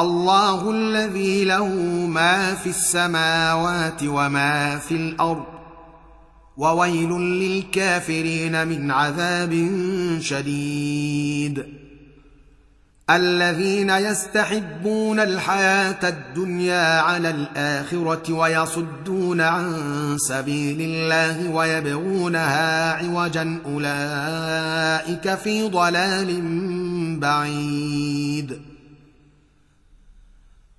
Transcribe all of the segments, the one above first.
الله الذي له ما في السماوات وما في الأرض وويل للكافرين من عذاب شديد. الذين يستحبون الحياة الدنيا على الآخرة ويصدون عن سبيل الله ويبغونها عوجا أولئك في ضلال بعيد.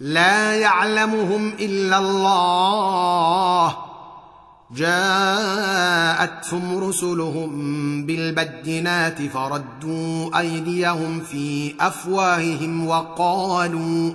لا يعلمهم إلا الله. جاءتهم رسلهم بالبينات فردوا أيديهم في أفواههم وقالوا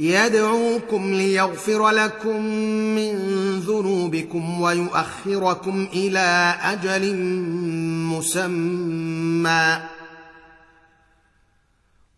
يدعوكم ليغفر لكم من ذنوبكم ويؤخركم إلى أجل مسمى.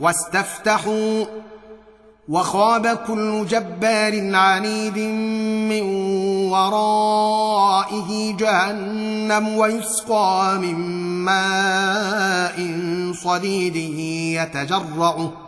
واستفتحوا وخاب كل جبار عنيد من ورائه جهنم ويسقى من ماء صديد يتجرعه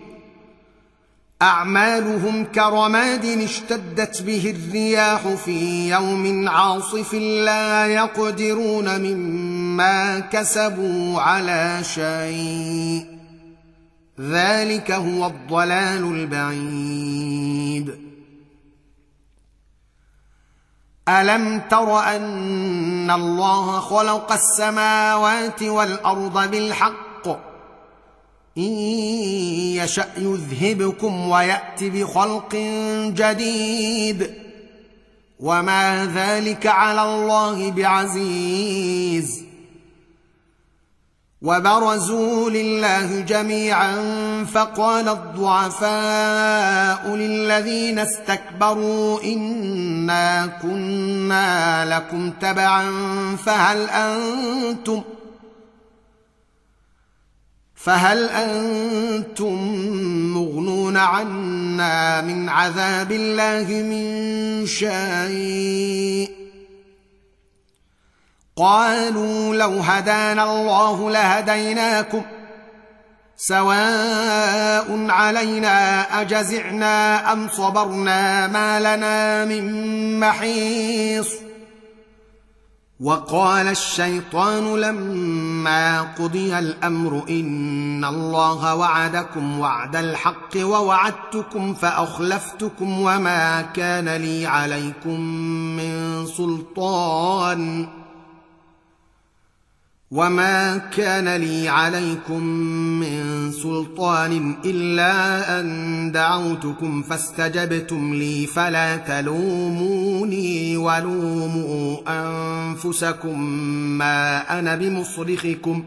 أعمالهم كرماد اشتدت به الرياح في يوم عاصف لا يقدرون مما كسبوا على شيء. ذلك هو الضلال البعيد. ألم تر أن الله خلق السماوات والأرض بالحق؟ إن يشأ يذهبكم ويأت بخلق جديد. وما ذلك على الله بعزيز. وبرزوا لله جميعا فقال الضعفاء للذين استكبروا إنا كنا لكم تبعا فهل أنتم ۖ فهل أنتم مغنون عنا من عذاب الله من شيء؟ قالوا لو هدانا الله لهديناكم سواء علينا أجزعنا أم صبرنا ما لنا من محيص. وقال الشيطان لما قضي الأمر إن الله وعدكم وعد الحق ووعدتكم فأخلفتكم وما كان لي عليكم من سلطان وما كان لي عليكم من سلطان الا ان دعوتكم فاستجبتم لي فلا تلوموني ولوموا انفسكم ما أنا بمصرخكم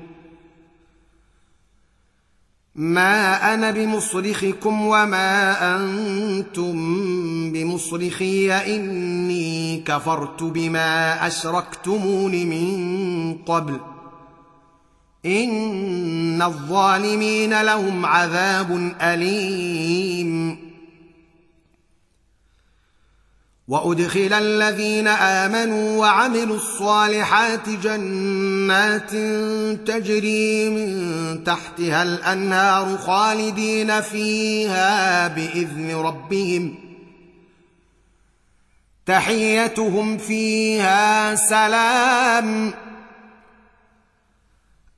ما أنا بمصرخكم وما أنتم بمصرخي اني كفرت بما اشركتمون من قبل إن الظالمين لهم عذاب أليم. وأدخل الذين آمنوا وعملوا الصالحات جنات تجري من تحتها الأنهار خالدين فيها بإذن ربهم. تحيتهم فيها سلام.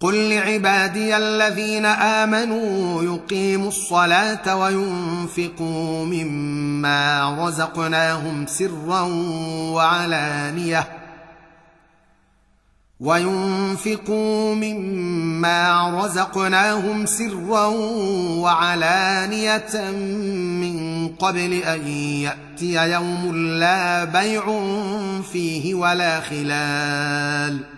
قل لعبادي الذين امنوا يقيموا الصلاه وينفقوا مما رزقناهم سرا وعلانيه وينفقوا مما رزقناهم سرا وعلانيه من قبل ان ياتي يوم لا بيع فيه ولا خلال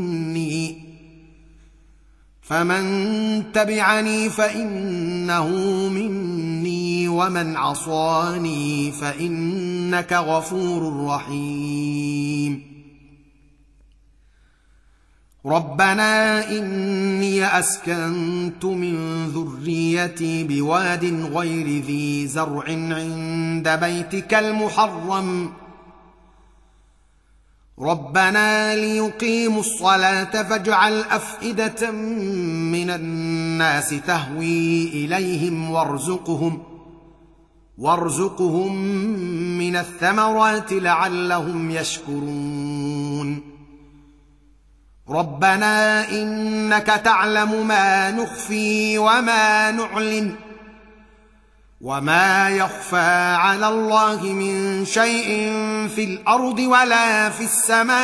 فمن تبعني فإنه مني ومن عصاني فإنك غفور رحيم. ربنا إني أسكنت من ذريتي بواد غير ذي زرع عند بيتك المحرم. ربنا ليقيموا الصلاة فاجعل أفئدة من الناس تهوي إليهم وارزقهم وارزقهم من الثمرات لعلهم يشكرون. ربنا إنك تعلم ما نخفي وما نعلن. وما يخفى على الله من شيء في الأرض ولا في السماء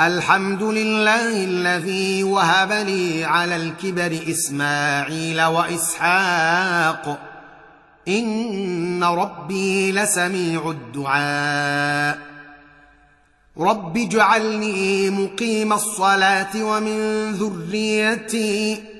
الحمد لله الذي وهب لي على الكبر اسماعيل واسحاق ان ربي لسميع الدعاء رب اجعلني مقيم الصلاه ومن ذريتي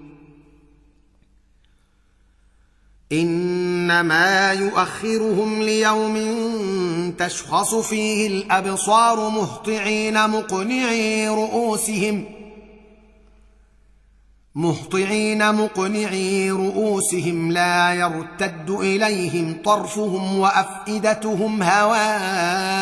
إنما يؤخرهم ليوم تشخص فيه الأبصار مهطعين مقنعي رؤوسهم مهطعين مقنعي رؤوسهم لا يرتد إليهم طرفهم وأفئدتهم هواء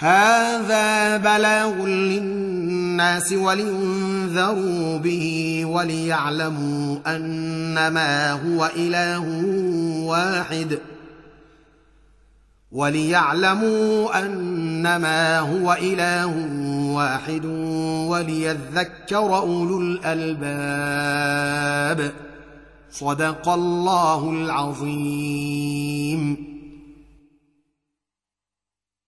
هذا بلاغ للناس ولينذروا به وليعلموا انما هو إله واحد. وليعلموا انما هو إله واحد وليذكر أولو الألباب. صدق الله العظيم.